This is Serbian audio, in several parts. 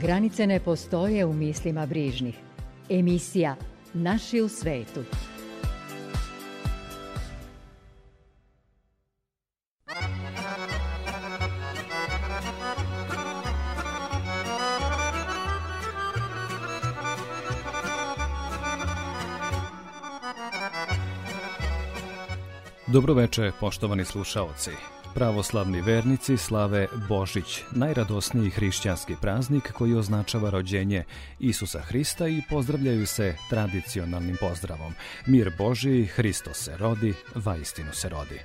Granice ne postoje u mislima brižnih. Emisija Naši u svetu. Dobroveče, poštovani slušaoci. Pravoslavni vernici slave Božić, najradosniji hrišćanski praznik koji označava rođenje Isusa Hrista i pozdravljaju se tradicionalnim pozdravom. Mir Božiji, Hristo se rodi, vaistinu se rodi.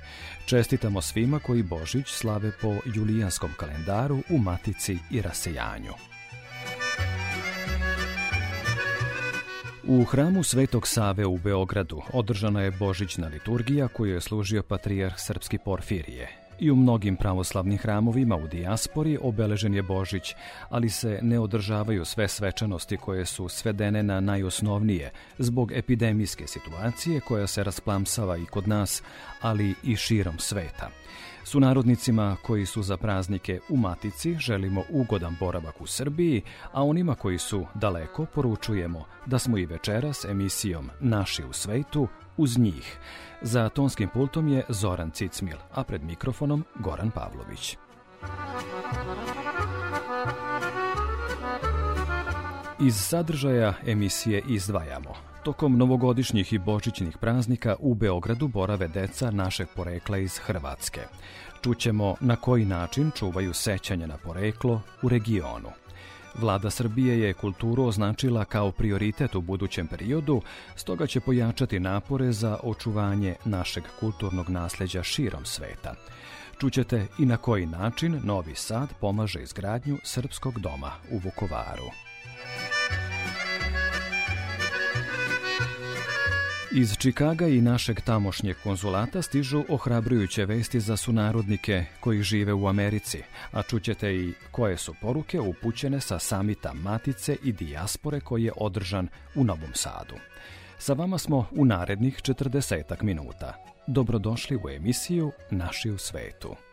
Čestitamo svima koji Božić slave po julijanskom kalendaru u Matici i Rasejanju. U hramu Svetog Save u Beogradu održana je božićna liturgija koju je služio patrijarh Srpski Porfirije. I u mnogim pravoslavnim hramovima u dijaspori obeležen je Božić, ali se ne održavaju sve svečanosti koje su svedene na najosnovnije zbog epidemijske situacije koja se rasplamsava i kod nas, ali i širom sveta. Sunarodnicima koji su za praznike u Matici želimo ugodan boravak u Srbiji, a onima koji su daleko poručujemo da smo i večeras emisijom Naši u svetu uz njih. Za tonskim pultom je Zoran Cicmil, a pred mikrofonom Goran Pavlović. Iz sadržaja emisije izdvajamo. Tokom novogodišnjih i božićnih praznika u Beogradu borave deca našeg porekla iz Hrvatske. Čućemo na koji način čuvaju sećanje na poreklo u regionu. Vlada Srbije je kulturu označila kao prioritet u budućem periodu, stoga će pojačati napore za očuvanje našeg kulturnog nasleđa širom sveta. Čućete i na koji način Novi Sad pomaže izgradnju Srpskog doma u Vukovaru. Iz Čikaga i našeg tamošnjeg konzulata stižu ohrabrujuće vesti za sunarodnike koji žive u Americi, a čućete i koje su poruke upućene sa samita Matice i Dijaspore koji je održan u Novom Sadu. Sa vama smo u narednih 40 minuta. Dobrodošli u emisiju Naši u svetu.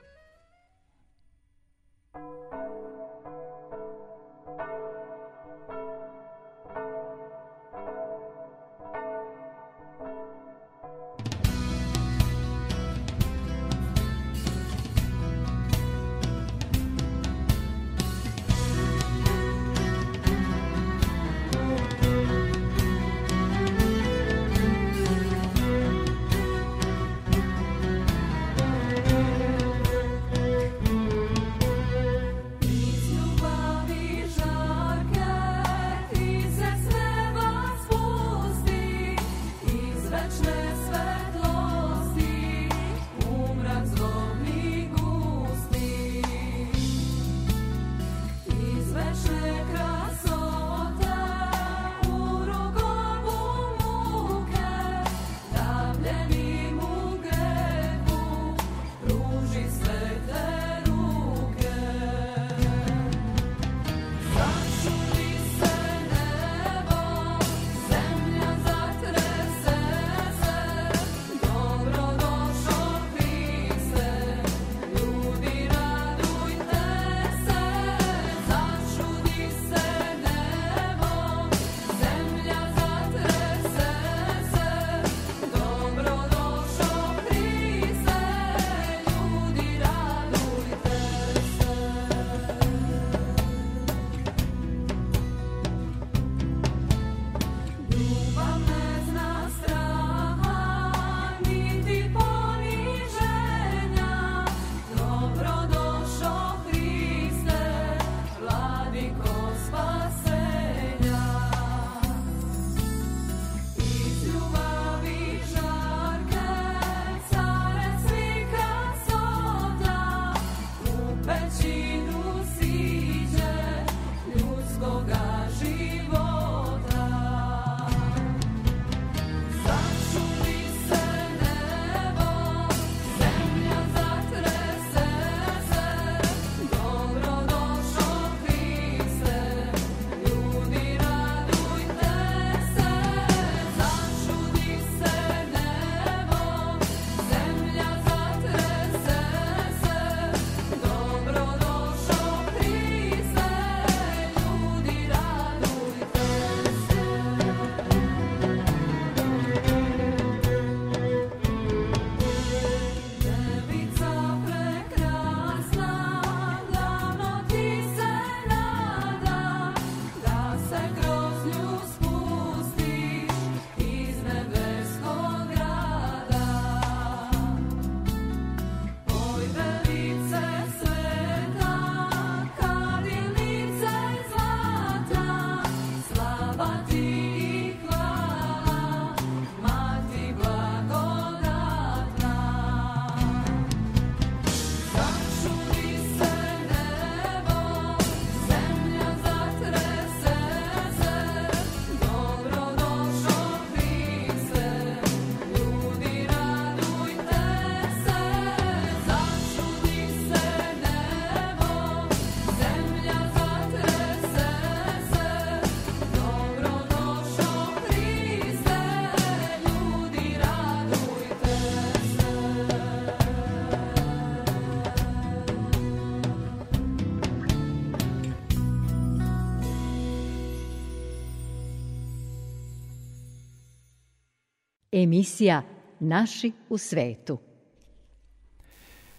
Emisija Naši u svetu.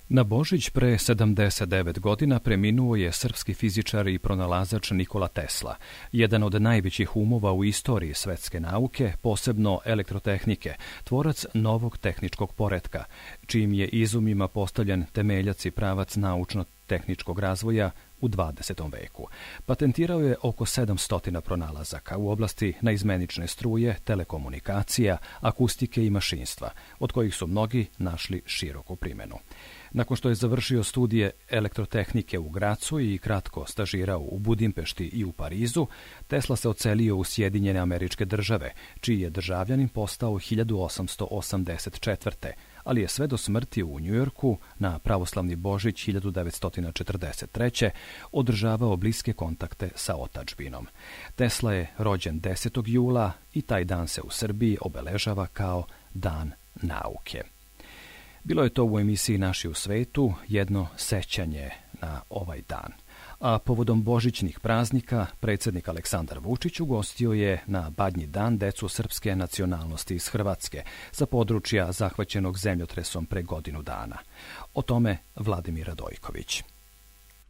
Na Božić pre 79 godina preminuo je srpski fizičar i pronalazač Nikola Tesla, jedan od najvećih umova u istoriji svetske nauke, posebno elektrotehnike, tvorac novog tehničkog poretka, čijim je izumima postavljen temeljac i pravac naučno-tehničkog razvoja u 20. veku. Patentirao je oko 700 pronalazaka u oblasti naizmenične struje, telekomunikacija, akustike i mašinstva, od kojih su mnogi našli široku primenu. Nakon što je završio studije elektrotehnike u Gracu i kratko stažirao u Budimpešti i u Parizu, Tesla se ocelio u Sjedinjene američke države, čiji je državljanin postao 1884 ali je sve do smrti u Njujorku na pravoslavni Božić 1943. održavao bliske kontakte sa otačbinom. Tesla je rođen 10. jula i taj dan se u Srbiji obeležava kao Dan nauke. Bilo je to u emisiji Naši u svetu jedno sećanje na ovaj dan. A povodom božićnih praznika, predsjednik Aleksandar Vučić ugostio je na Badnji dan decu srpske nacionalnosti iz Hrvatske sa područja zahvaćenog zemljotresom pre godinu dana. O tome Vladimir Radojković.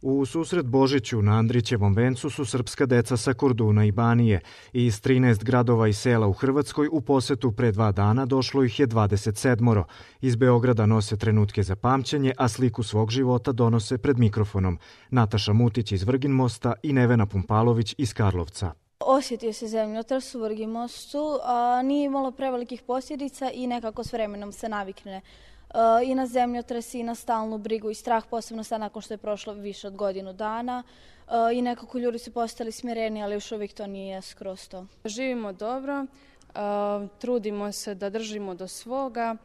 U susret Božiću na Andrićevom vencu su srpska deca sa Korduna i Banije iz 13 gradova i sela u Hrvatskoj u posetu pre dva dana došlo ih je 27. Iz Beograda nose trenutke za pamćenje, a sliku svog života donose pred mikrofonom. Nataša Mutić iz Vrginmosta i Nevena Pumpalović iz Karlovca. Osjetio se zemljotres u Vrgimostu, a nije imalo prevelikih posljedica i nekako s vremenom se navikne i na zemljotres i na stalnu brigu i strah, posebno sad nakon što je prošlo više od godinu dana. I nekako ljudi su postali smireni, ali još uvijek to nije skroz to. Živimo dobro, trudimo se da držimo do svoga,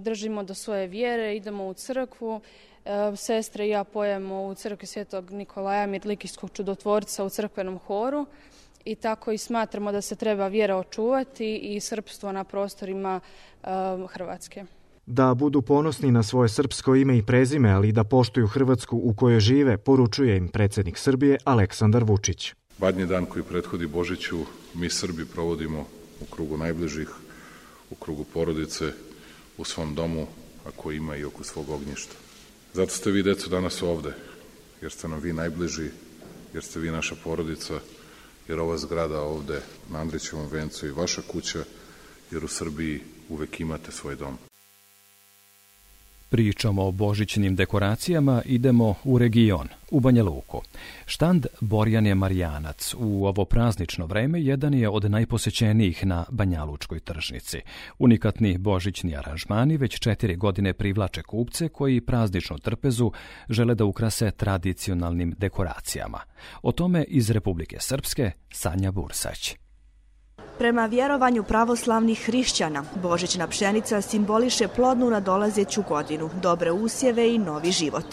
držimo do svoje vjere, idemo u crkvu, sestre i ja pojemo u crkvi Svetog Nikolaja Mirlikijskog čudotvorca u crkvenom horu. I tako i smatramo da se treba vjera očuvati i srpstvo na prostorima Hrvatske da budu ponosni na svoje srpsko ime i prezime, ali i da poštuju Hrvatsku u kojoj žive, poručuje im predsednik Srbije Aleksandar Vučić. Badnji dan koji prethodi Božiću mi Srbi provodimo u krugu najbližih, u krugu porodice, u svom domu, ako ima i oko svog ognjišta. Zato ste vi, deco, danas ovde, jer ste nam vi najbliži, jer ste vi naša porodica, jer ova zgrada ovde na Andrićevom vencu i vaša kuća, jer u Srbiji uvek imate svoj dom. Pričamo o božićnim dekoracijama, idemo u region, u Banja Luku. Štand Borjan je Marijanac u ovo praznično vreme jedan je od najposećenijih na Banjalučkoj tržnici. Unikatni božićni aranžmani već četiri godine privlače kupce koji prazničnu trpezu žele da ukrase tradicionalnim dekoracijama. O tome iz Republike Srpske Sanja Bursać. Prema vjerovanju pravoslavnih hrišćana, božićna pšenica simboliše plodnu nadolazeću godinu, dobre usjeve i novi život.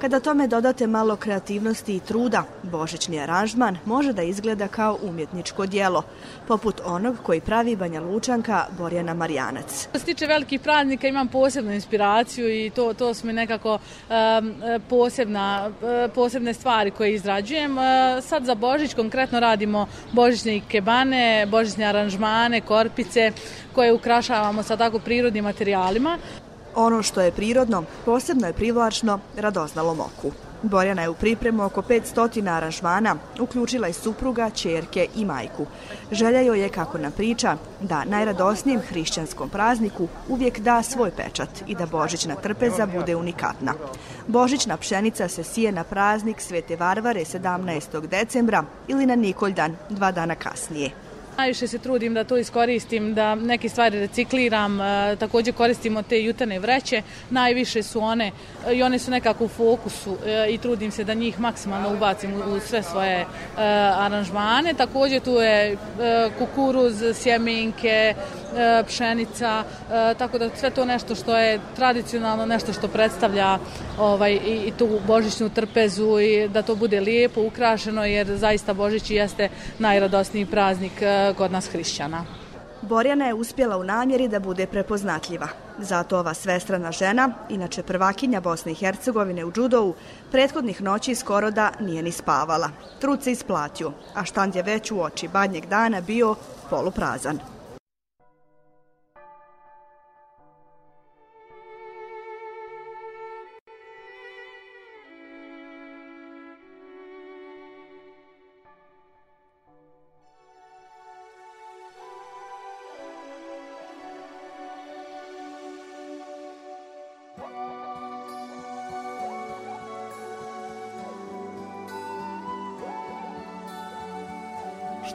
Kada tome dodate malo kreativnosti i truda, božićni aranžman može da izgleda kao umjetničko dijelo, poput onog koji pravi Banja Lučanka Borjana Marijanac. Što se tiče velikih praznika imam posebnu inspiraciju i to, to su mi nekako um, posebna, posebne stvari koje izrađujem. Sad za Božić konkretno radimo božićne kebane, božićne aranžmane, korpice koje ukrašavamo sa tako prirodnim materijalima. Ono što je prirodno, posebno je privlačno radoznalom oku. Borjana je u pripremu oko 500 aranžmana, uključila je supruga, čerke i majku. Želja joj je, kako nam priča, da najradosnijem hrišćanskom prazniku uvijek da svoj pečat i da božićna trpeza bude unikatna. Božićna pšenica se sije na praznik Svete Varvare 17. decembra ili na Nikoldan dva dana kasnije. Najviše se trudim da to iskoristim, da neke stvari recikliram, e, takođe koristimo te jutane vreće, najviše su one e, i one su nekako u fokusu e, i trudim se da njih maksimalno ubacim u sve svoje aranžmane. Takođe tu je kukuruz, sjemenke, pšenica, tako da sve to nešto što je tradicionalno, nešto što predstavlja ovaj, i, i tu božićnu trpezu i da to bude lijepo, ukrašeno, jer zaista Božić jeste najradosniji praznik kod nas hrišćana. Borjana je uspjela u namjeri da bude prepoznatljiva. Zato ova svestrana žena, inače prvakinja Bosne i Hercegovine u judovu, prethodnih noći skoro da nije ni spavala. Trud se isplatio, a štand je već u oči badnjeg dana bio poluprazan.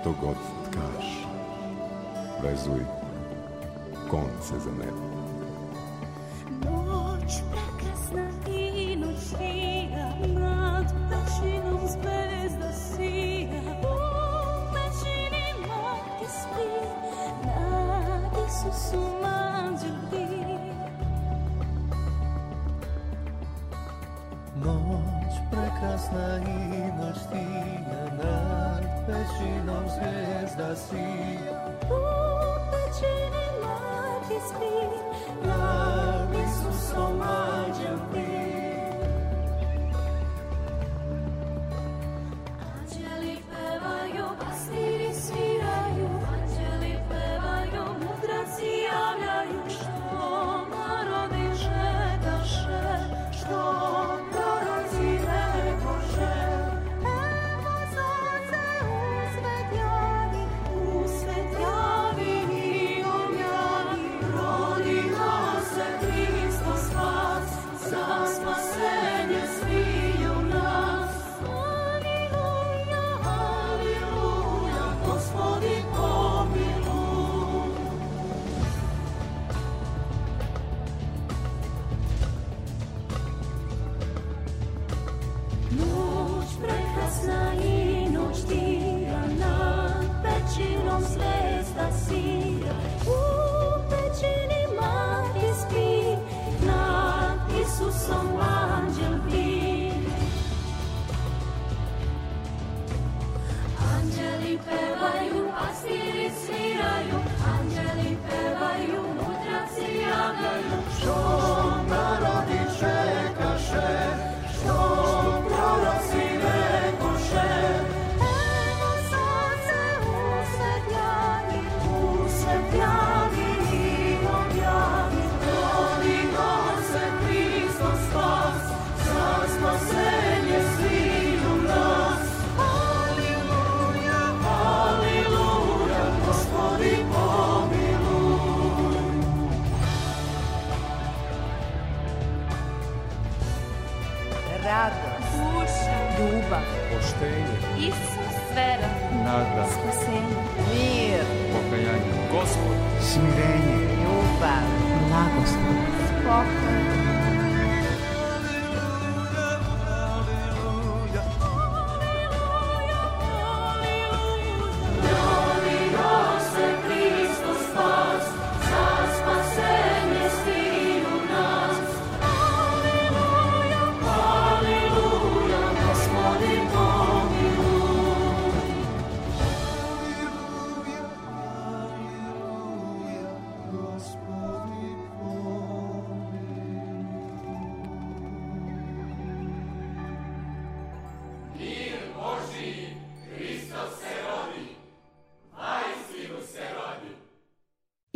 to god tkaż. Wezuj, końce neve.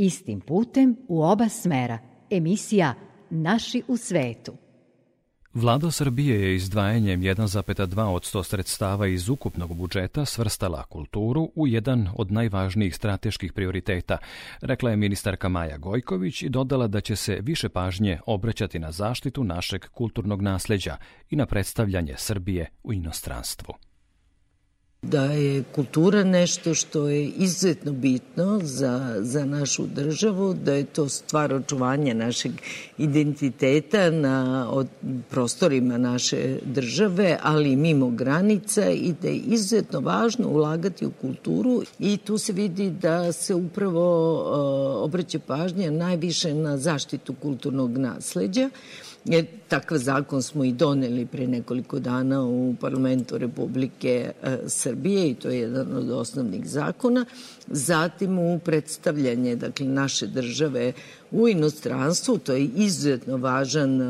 Istim putem u oba smera. Emisija Naši u svetu. Vlada Srbije je izdvajanjem 1,2 od 100 sredstava iz ukupnog budžeta svrstala kulturu u jedan od najvažnijih strateških prioriteta, rekla je ministarka Maja Gojković i dodala da će se više pažnje obraćati na zaštitu našeg kulturnog nasleđa i na predstavljanje Srbije u inostranstvu. Da je kultura nešto što je izuzetno bitno za, za našu državu, da je to stvar očuvanja našeg identiteta na od, prostorima naše države, ali i mimo granica i da je izuzetno važno ulagati u kulturu i tu se vidi da se upravo uh, obraća pažnja najviše na zaštitu kulturnog nasleđa. Jer takav zakon smo i doneli pre nekoliko dana u parlamentu Republike e, Srbije i to je jedan od osnovnih zakona. Zatim u predstavljanje dakle, naše države u inostranstvu, to je izuzetno važan e,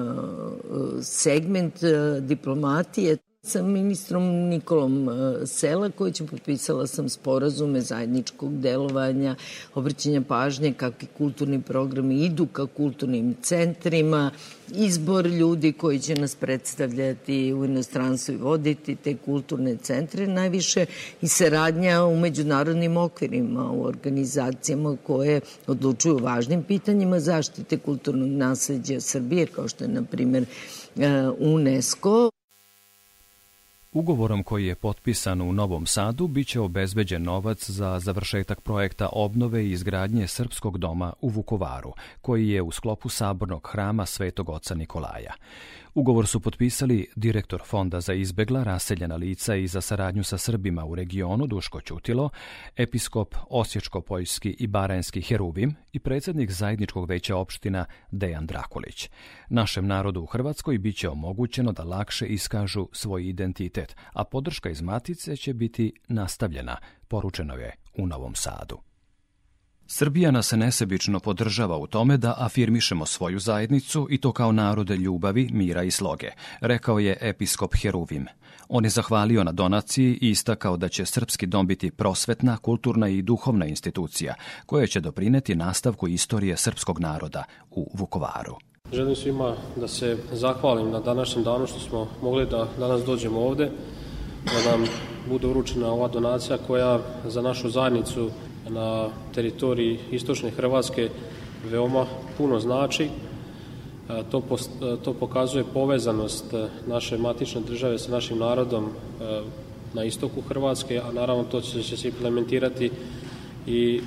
segment e, diplomatije sa ministrom Nikolom e, Selakovićem potpisala sam sporazume zajedničkog delovanja, obraćanja pažnje kakvi kulturni programi idu ka kulturnim centrima, izbor ljudi koji će nas predstavljati u inostranstvu i voditi te kulturne centre, najviše i saradnja u međunarodnim okvirima, u organizacijama koje odlučuju o važnim pitanjima zaštite kulturnog nasleđa Srbije, kao što je, na primer, UNESCO. Ugovorom koji je potpisan u Novom Sadu biće obezbeđen novac za završetak projekta obnove i izgradnje Srpskog doma u Vukovaru, koji je u sklopu sabornog hrama Svetog oca Nikolaja. Ugovor su potpisali direktor Fonda za izbegla, raseljena lica i za saradnju sa Srbima u regionu Duško Ćutilo, episkop Osječko-Poljski i Baranjski Heruvim i predsjednik zajedničkog veća opština Dejan Drakulić. Našem narodu u Hrvatskoj biće omogućeno da lakše iskažu svoj identitet, a podrška iz Matice će biti nastavljena, poručeno je u Novom Sadu. Srbija nas nesebično podržava u tome da afirmišemo svoju zajednicu i to kao narode ljubavi, mira i sloge, rekao je episkop Heruvim. On je zahvalio na donaciji i istakao da će Srpski dom biti prosvetna, kulturna i duhovna institucija koja će doprineti nastavku istorije srpskog naroda u Vukovaru. Želim svima da se zahvalim na današnjem danu što smo mogli da danas dođemo ovde, da nam bude uručena ova donacija koja za našu zajednicu na teritoriji istočne Hrvatske veoma puno znači. To, to pokazuje povezanost naše matične države sa našim narodom na istoku Hrvatske, a naravno to će, će se implementirati i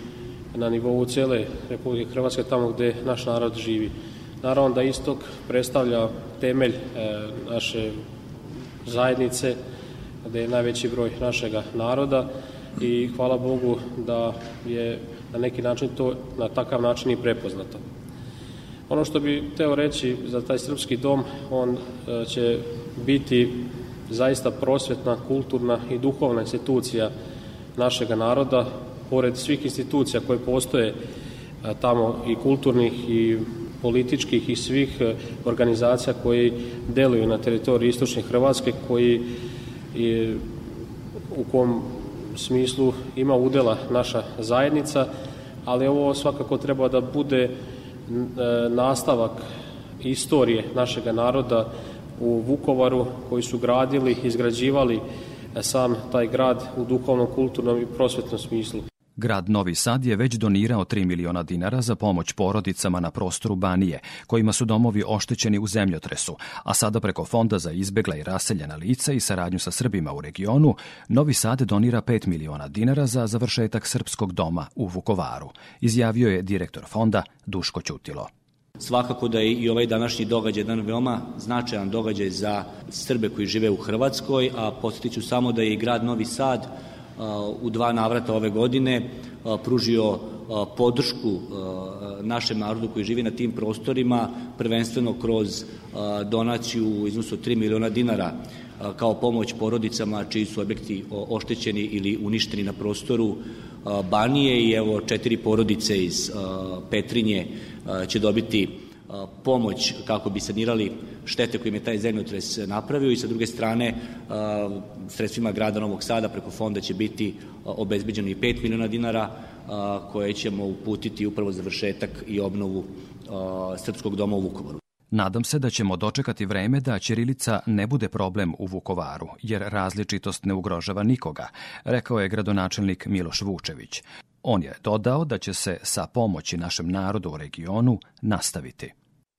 na nivou cele Republike Hrvatske tamo gde naš narod živi. Naravno da istok predstavlja temelj naše zajednice, gde je najveći broj našega naroda i hvala Bogu da je na neki način to na takav način i prepoznato. Ono što bi teo reći za taj srpski dom, on će biti zaista prosvetna, kulturna i duhovna institucija našega naroda, pored svih institucija koje postoje tamo i kulturnih i političkih i svih organizacija koji deluju na teritoriji istočne Hrvatske, koji je, u kom smislu ima udela naša zajednica, ali ovo svakako treba da bude nastavak istorije našega naroda u Vukovaru koji su gradili, izgrađivali sam taj grad u duhovnom, kulturnom i prosvetnom smislu. Grad Novi Sad je već donirao 3 miliona dinara za pomoć porodicama na prostoru Banije, kojima su domovi oštećeni u zemljotresu, a sada preko Fonda za izbegla i raseljena lica i saradnju sa Srbima u regionu, Novi Sad donira 5 miliona dinara za završetak Srpskog doma u Vukovaru, izjavio je direktor fonda Duško Ćutilo. Svakako da je i ovaj današnji događaj jedan veoma značajan događaj za Srbe koji žive u Hrvatskoj, a posjetit ću samo da je i grad Novi Sad u dva navrata ove godine pružio podršku našem narodu koji živi na tim prostorima, prvenstveno kroz donaciju u iznosu od 3 miliona dinara kao pomoć porodicama čiji su objekti oštećeni ili uništeni na prostoru Banije i evo četiri porodice iz Petrinje će dobiti pomoć kako bi sanirali štete koje im je taj zemljotres napravio i sa druge strane sredstvima grada Novog Sada preko fonda će biti obezbeđeno i 5 miliona dinara koje ćemo uputiti upravo za vršetak i obnovu Srpskog doma u Vukovaru. Nadam se da ćemo dočekati vreme da Ćirilica ne bude problem u Vukovaru, jer različitost ne ugrožava nikoga, rekao je gradonačelnik Miloš Vučević. On je dodao da će se sa pomoći našem narodu u regionu nastaviti.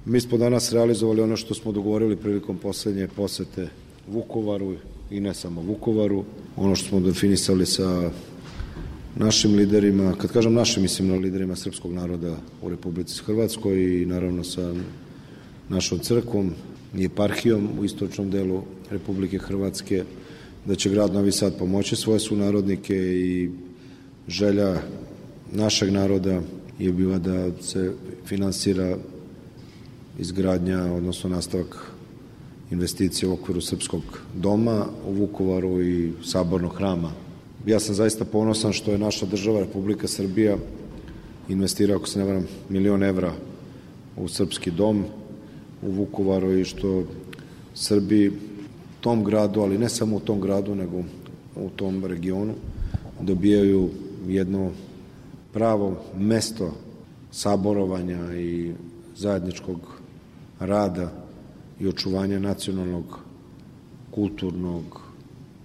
Mi smo danas realizovali ono što smo dogovorili prilikom poslednje posete Vukovaru i ne samo Vukovaru. Ono što smo definisali sa našim liderima, kad kažem našim, mislim na liderima srpskog naroda u Republici Hrvatskoj i naravno sa našom crkvom i eparhijom u istočnom delu Republike Hrvatske, da će grad Novi Sad pomoći svoje sunarodnike i želja našeg naroda je bila da se finansira izgradnja, odnosno nastavak investicije u okviru Srpskog doma u Vukovaru i sabornog hrama. Ja sam zaista ponosan što je naša država, Republika Srbija, investirao, ako se ne varam, milion evra u Srpski dom u Vukovaru i što Srbi tom gradu, ali ne samo u tom gradu, nego u tom regionu, dobijaju jedno pravo mesto saborovanja i zajedničkog rada i očuvanja nacionalnog, kulturnog,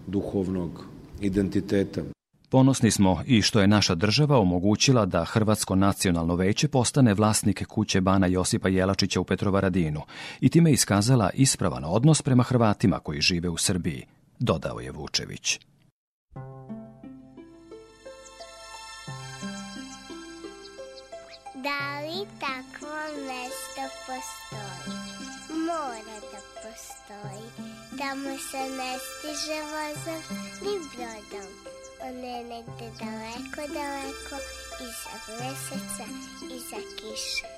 duhovnog identiteta. Ponosni smo i što je naša država omogućila da Hrvatsko nacionalno veće postane vlasnik kuće Bana Josipa Jelačića u Petrovaradinu i time iskazala ispravan odnos prema Hrvatima koji žive u Srbiji, dodao je Vučević. Da li takvo mesto postoji? Mora da postoji. Tamo se ne stiže vozom ni brodom. On je negde daleko, daleko, iza meseca, iza kiše.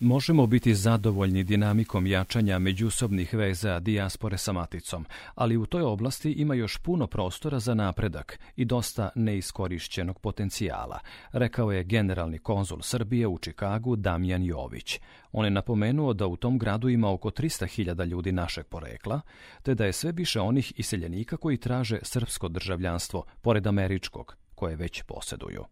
Možemo biti zadovoljni dinamikom jačanja međusobnih veza dijaspore sa maticom, ali u toj oblasti ima još puno prostora za napredak i dosta neiskorišćenog potencijala, rekao je generalni konzul Srbije u Čikagu Damjan Jović. On je napomenuo da u tom gradu ima oko 300.000 ljudi našeg porekla, te da je sve više onih iseljenika koji traže srpsko državljanstvo, pored američkog, koje već poseduju.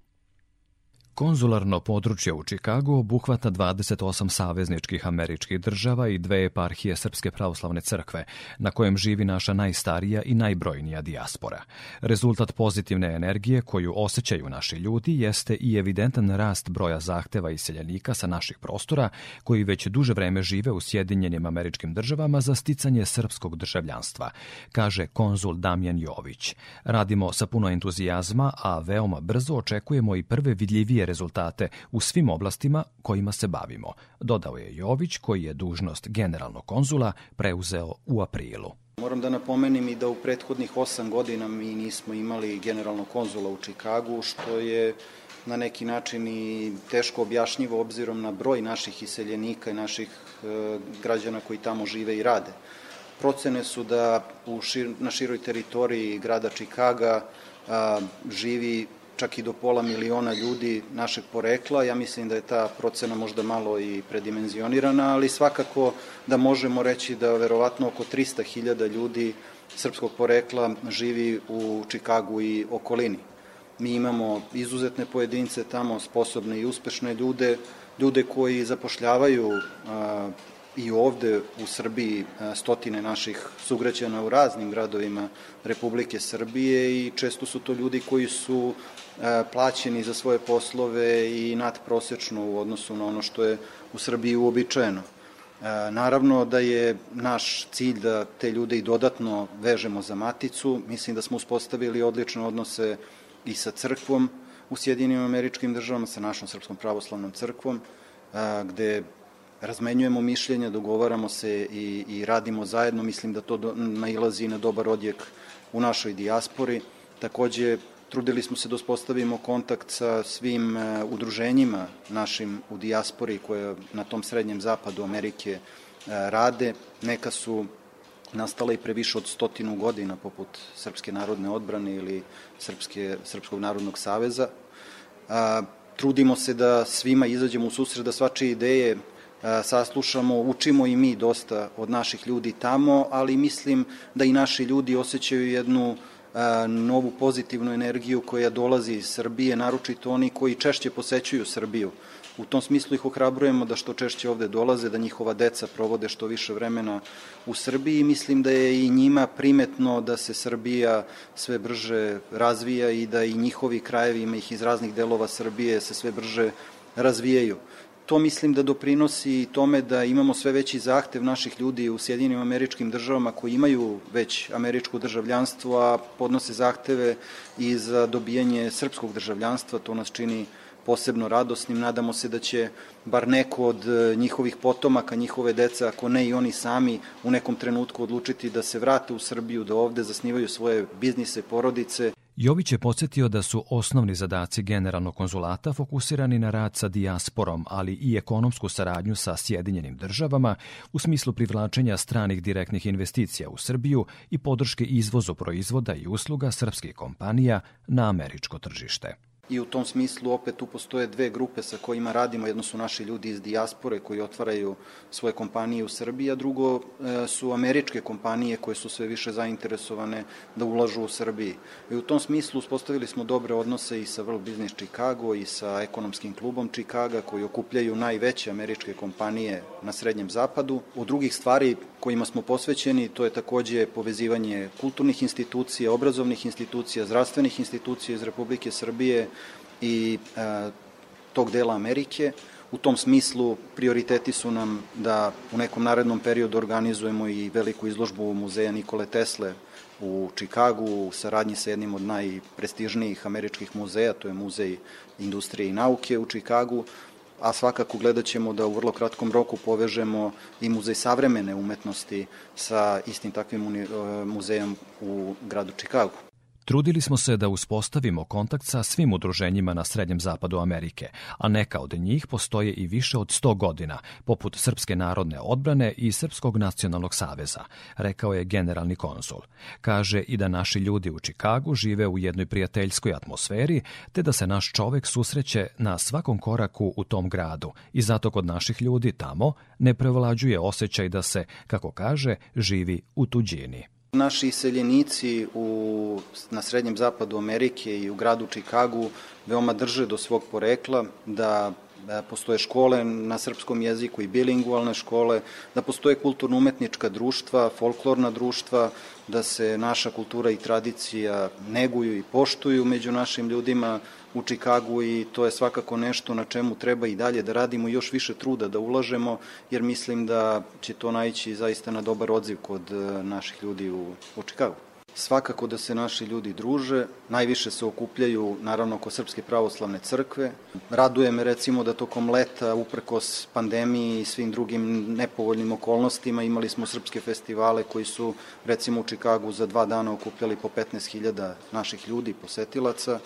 Konzularno područje u Čikagu obuhvata 28 savezničkih američkih država i dve eparhije Srpske pravoslavne crkve, na kojem živi naša najstarija i najbrojnija dijaspora. Rezultat pozitivne energije koju osjećaju naši ljudi jeste i evidentan rast broja zahteva iseljenika sa naših prostora, koji već duže vreme žive u Sjedinjenim američkim državama za sticanje srpskog državljanstva, kaže konzul Damjan Jović. Radimo sa puno entuzijazma, a veoma brzo očekujemo i prve vidljivije rezultate u svim oblastima kojima se bavimo, dodao je Jović koji je dužnost generalnog konzula preuzeo u aprilu. Moram da napomenim i da u prethodnih osam godina mi nismo imali generalnog konzula u Čikagu, što je na neki način i teško objašnjivo obzirom na broj naših iseljenika i naših e, građana koji tamo žive i rade. Procene su da u šir, na široj teritoriji grada Čikaga a, živi čak i do pola miliona ljudi našeg porekla. Ja mislim da je ta procena možda malo i predimenzionirana, ali svakako da možemo reći da verovatno oko 300.000 ljudi srpskog porekla živi u Čikagu i okolini. Mi imamo izuzetne pojedince tamo, sposobne i uspešne ljude, ljude koji zapošljavaju a, i ovde u Srbiji stotine naših sugrađana u raznim gradovima Republike Srbije i često su to ljudi koji su plaćeni za svoje poslove i nadprosečno u odnosu na ono što je u Srbiji uobičajeno. Naravno da je naš cilj da te ljude i dodatno vežemo za maticu. Mislim da smo uspostavili odlične odnose i sa crkvom u Sjedinim američkim državama, sa našom Srpskom pravoslavnom crkvom, gde razmenjujemo mišljenja, dogovaramo se i, i radimo zajedno. Mislim da to do, nailazi na dobar odjek u našoj dijaspori. Takođe, trudili smo se da uspostavimo kontakt sa svim e, udruženjima našim u dijaspori koje na tom srednjem zapadu Amerike e, rade. Neka su nastala i pre više od stotinu godina, poput Srpske narodne odbrane ili Srpske, Srpskog narodnog saveza. A, trudimo se da svima izađemo u susret, da svačije ideje saslušamo, učimo i mi dosta od naših ljudi tamo, ali mislim da i naši ljudi osjećaju jednu novu pozitivnu energiju koja dolazi iz Srbije, naročito oni koji češće posećuju Srbiju. U tom smislu ih ohrabrujemo da što češće ovde dolaze, da njihova deca provode što više vremena u Srbiji. Mislim da je i njima primetno da se Srbija sve brže razvija i da i njihovi krajevi, ima ih iz raznih delova Srbije, se sve brže razvijaju. To mislim da doprinosi tome da imamo sve veći zahtev naših ljudi u Sjedinim američkim državama koji imaju već američko državljanstvo, a podnose zahteve i za dobijanje srpskog državljanstva. To nas čini posebno radosnim. Nadamo se da će bar neko od njihovih potomaka, njihove deca, ako ne i oni sami, u nekom trenutku odlučiti da se vrate u Srbiju, da ovde zasnivaju svoje biznise, porodice. Jović je podsjetio da su osnovni zadaci generalnog konzulata fokusirani na rad sa dijasporom, ali i ekonomsku saradnju sa Sjedinjenim državama u smislu privlačenja stranih direktnih investicija u Srbiju i podrške izvozu proizvoda i usluga srpskih kompanija na američko tržište i u tom smislu opet tu postoje dve grupe sa kojima radimo. Jedno su naši ljudi iz dijaspore koji otvaraju svoje kompanije u Srbiji, a drugo e, su američke kompanije koje su sve više zainteresovane da ulažu u Srbiji. I u tom smislu uspostavili smo dobre odnose i sa World Business Chicago i sa ekonomskim klubom Chicago koji okupljaju najveće američke kompanije na Srednjem zapadu. U drugih stvari kojima smo posvećeni to je takođe povezivanje kulturnih institucija, obrazovnih institucija, zdravstvenih institucija iz Republike Srbije, i e, tog dela Amerike. U tom smislu prioriteti su nam da u nekom narednom periodu organizujemo i veliku izložbu muzeja Nikole Tesle u Čikagu u saradnji sa jednim od najprestižnijih američkih muzeja, to je Muzej industrije i nauke u Čikagu, a svakako gledat ćemo da u vrlo kratkom roku povežemo i Muzej savremene umetnosti sa istim takvim e, muzejom u gradu Čikagu. Trudili smo se da uspostavimo kontakt sa svim udruženjima na Srednjem zapadu Amerike, a neka od njih postoje i više od 100 godina, poput Srpske narodne odbrane i Srpskog nacionalnog saveza, rekao je generalni konsul. Kaže i da naši ljudi u Čikagu žive u jednoj prijateljskoj atmosferi, te da se naš čovek susreće na svakom koraku u tom gradu i zato kod naših ljudi tamo ne prevlađuje osjećaj da se, kako kaže, živi u tuđini. Naši iseljenici u, na srednjem zapadu Amerike i u gradu Čikagu veoma drže do svog porekla, da da postoje škole na srpskom jeziku i bilingualne škole, da postoje kulturno-umetnička društva, folklorna društva, da se naša kultura i tradicija neguju i poštuju među našim ljudima u Čikagu i to je svakako nešto na čemu treba i dalje da radimo još više truda da ulažemo, jer mislim da će to naći zaista na dobar odziv kod e, naših ljudi u, u Čikagu. Svakako da se naši ljudi druže, najviše se okupljaju naravno oko Srpske pravoslavne crkve. Raduje me recimo da tokom leta, uprkos pandemiji i svim drugim nepovoljnim okolnostima, imali smo srpske festivale koji su recimo u Čikagu za dva dana okupljali po 15.000 naših ljudi, posetilaca.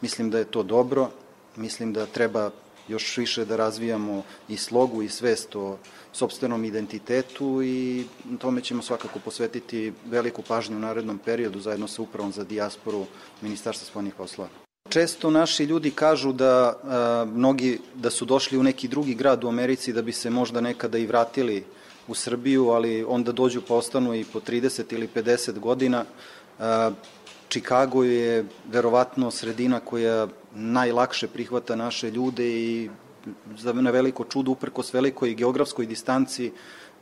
Mislim da je to dobro, mislim da treba još više da razvijamo i slogu i svest o sobstvenom identitetu i tome ćemo svakako posvetiti veliku pažnju u narednom periodu zajedno sa upravom za dijasporu Ministarstva spoljnih poslova. Često naši ljudi kažu da a, mnogi da su došli u neki drugi grad u Americi da bi se možda nekada i vratili u Srbiju, ali onda dođu pa ostanu i po 30 ili 50 godina. A, Čikago je verovatno sredina koja najlakše prihvata naše ljude i za na veliko čudo, uprkos velikoj geografskoj distanci,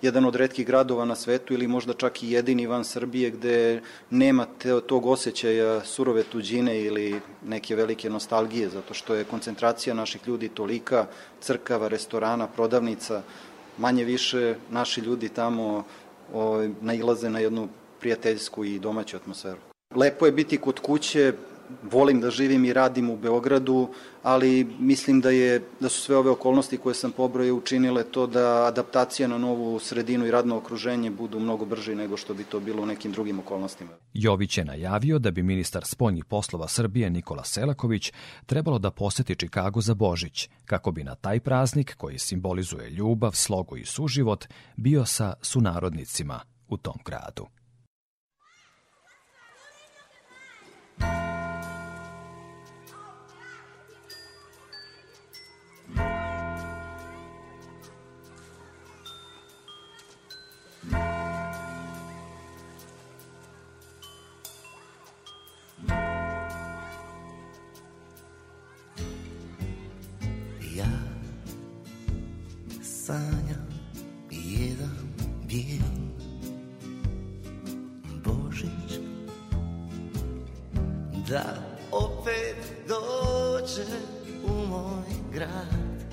jedan od redkih gradova na svetu ili možda čak i jedini van Srbije gde nema te, tog osjećaja surove tuđine ili neke velike nostalgije, zato što je koncentracija naših ljudi tolika, crkava, restorana, prodavnica, manje više naši ljudi tamo o, nailaze na jednu prijateljsku i domaću atmosferu. Lepo je biti kod kuće, volim da živim i radim u Beogradu, ali mislim da je da su sve ove okolnosti koje sam pobrojio učinile to da adaptacija na novu sredinu i radno okruženje budu mnogo brži nego što bi to bilo u nekim drugim okolnostima. Jović je najavio da bi ministar spoljnih poslova Srbije Nikola Selaković trebalo da poseti Čikagu za Božić, kako bi na taj praznik koji simbolizuje ljubav, slogu i suživot bio sa sunarodnicima u tom gradu. Da opet dođe u moj grad.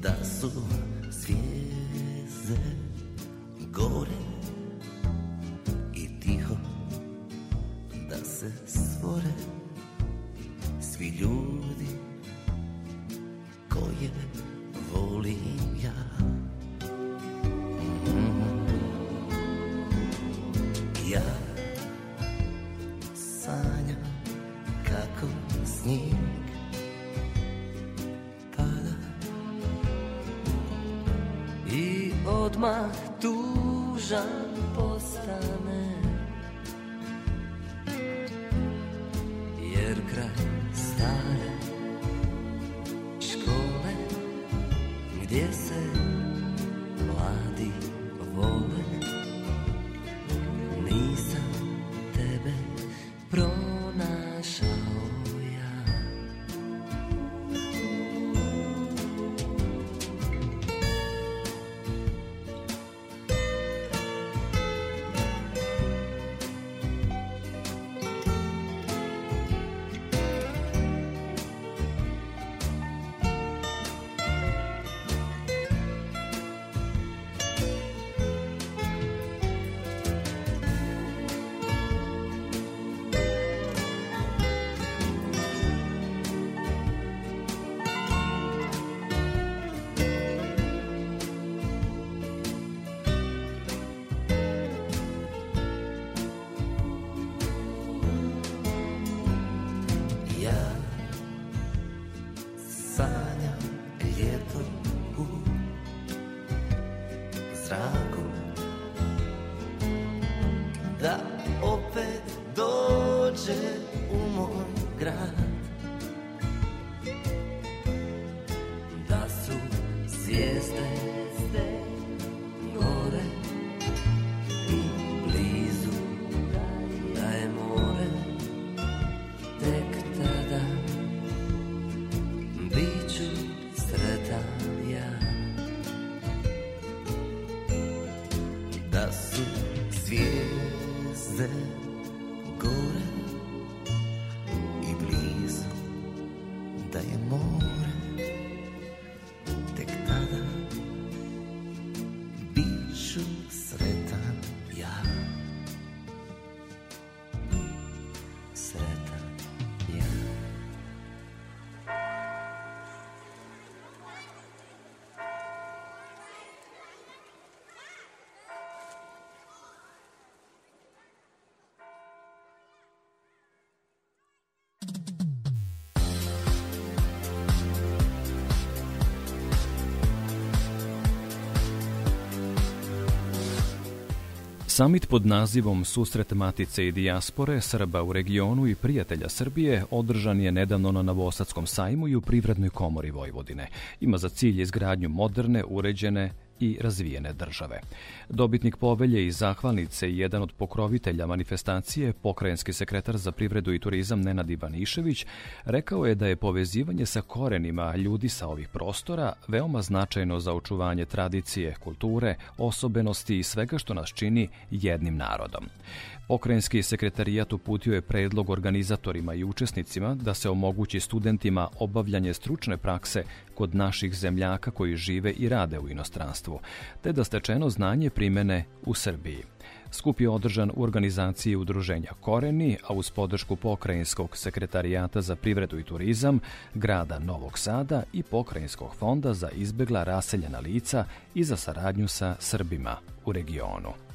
Da su Samit pod nazivom Susret Matice i dijaspore Srba u regionu i prijatelja Srbije održan je nedavno na Novosadskom sajmu i u Privrednoj komori Vojvodine. Ima za cilj izgradnju moderne, uređene i razvijene države. Dobitnik povelje i zahvalnice i jedan od pokrovitelja manifestacije, pokrajinski sekretar za privredu i turizam Nenad Ivanišević, rekao je da je povezivanje sa korenima ljudi sa ovih prostora veoma značajno za očuvanje tradicije, kulture, osobenosti i svega što nas čini jednim narodom. Pokrajinski sekretarijat uputio je predlog organizatorima i učesnicima da se omogući studentima obavljanje stručne prakse kod naših zemljaka koji žive i rade u inostranstvu, te da stečeno znanje primene u Srbiji. Skup je održan u organizaciji udruženja Koreni, a uz podršku Pokrajinskog sekretarijata za privredu i turizam, grada Novog Sada i Pokrajinskog fonda za izbegla raseljena lica i za saradnju sa Srbima u regionu.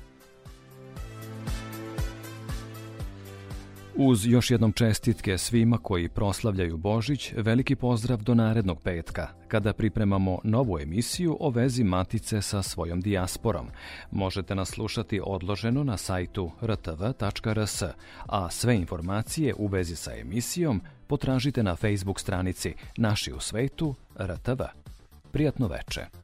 Uz još jednom čestitke svima koji proslavljaju Božić, veliki pozdrav do narednog petka, kada pripremamo novu emisiju o vezi Matice sa svojom dijasporom. Možete nas slušati odloženo na sajtu rtv.rs, a sve informacije u vezi sa emisijom potražite na Facebook stranici Naši u svetu RTV. Prijatno veče.